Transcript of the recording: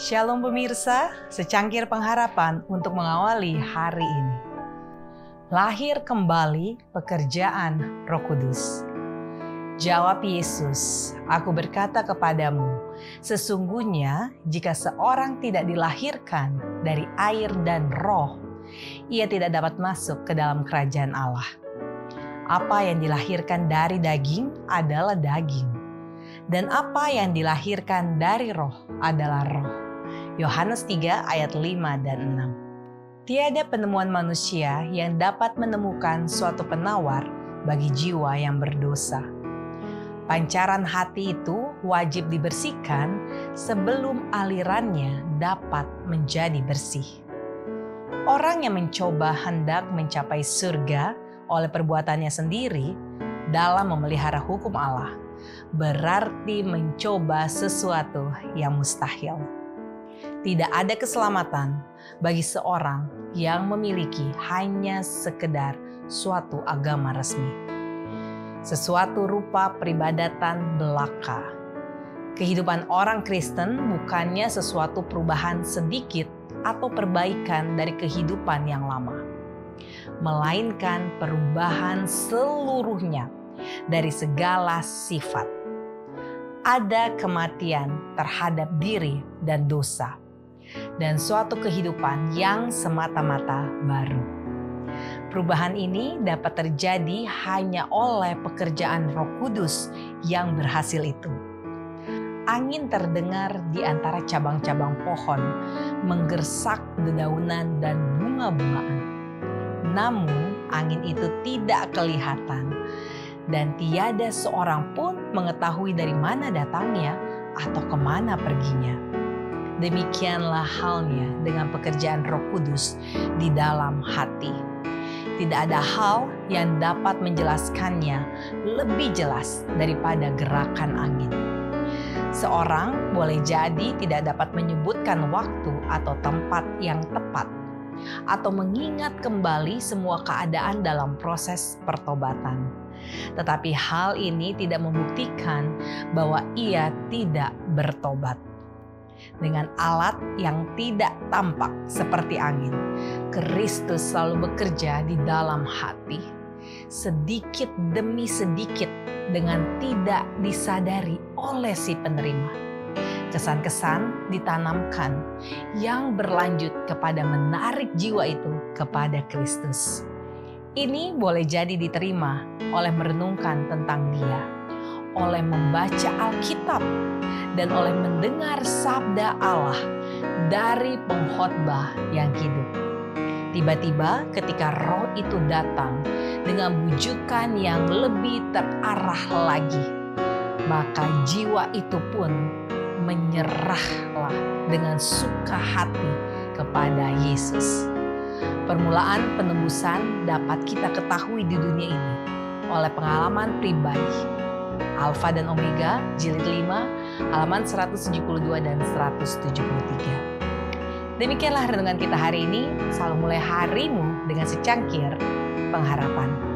Shalom pemirsa, secangkir pengharapan untuk mengawali hari ini. Lahir kembali pekerjaan Roh Kudus. Jawab Yesus, "Aku berkata kepadamu, sesungguhnya jika seorang tidak dilahirkan dari air dan roh, ia tidak dapat masuk ke dalam kerajaan Allah. Apa yang dilahirkan dari daging adalah daging, dan apa yang dilahirkan dari roh adalah roh." Yohanes 3 ayat 5 dan 6. Tiada penemuan manusia yang dapat menemukan suatu penawar bagi jiwa yang berdosa Pancaran hati itu wajib dibersihkan sebelum alirannya dapat menjadi bersih. Orang yang mencoba hendak mencapai surga oleh perbuatannya sendiri dalam memelihara hukum Allah berarti mencoba sesuatu yang mustahil. Tidak ada keselamatan bagi seorang yang memiliki hanya sekedar suatu agama resmi sesuatu rupa peribadatan belaka. Kehidupan orang Kristen bukannya sesuatu perubahan sedikit atau perbaikan dari kehidupan yang lama, melainkan perubahan seluruhnya dari segala sifat. Ada kematian terhadap diri dan dosa, dan suatu kehidupan yang semata-mata baru. Perubahan ini dapat terjadi hanya oleh pekerjaan Roh Kudus yang berhasil itu. Angin terdengar di antara cabang-cabang pohon, menggersak dedaunan dan bunga-bungaan. Namun, angin itu tidak kelihatan, dan tiada seorang pun mengetahui dari mana datangnya atau ke mana perginya. Demikianlah halnya dengan pekerjaan Roh Kudus di dalam hati tidak ada hal yang dapat menjelaskannya lebih jelas daripada gerakan angin. Seorang boleh jadi tidak dapat menyebutkan waktu atau tempat yang tepat, atau mengingat kembali semua keadaan dalam proses pertobatan. Tetapi hal ini tidak membuktikan bahwa ia tidak bertobat dengan alat yang tidak tampak seperti angin. Kristus selalu bekerja di dalam hati, sedikit demi sedikit dengan tidak disadari oleh si penerima. Kesan-kesan ditanamkan yang berlanjut kepada menarik jiwa itu kepada Kristus. Ini boleh jadi diterima oleh merenungkan tentang Dia, oleh membaca Alkitab dan oleh mendengar sabda Allah dari pengkhotbah yang hidup. Tiba-tiba ketika roh itu datang dengan bujukan yang lebih terarah lagi, maka jiwa itu pun menyerahlah dengan suka hati kepada Yesus. Permulaan penembusan dapat kita ketahui di dunia ini oleh pengalaman pribadi Alfa dan Omega, jilid 5, halaman 172 dan 173. Demikianlah renungan kita hari ini. Selalu mulai harimu dengan secangkir pengharapan.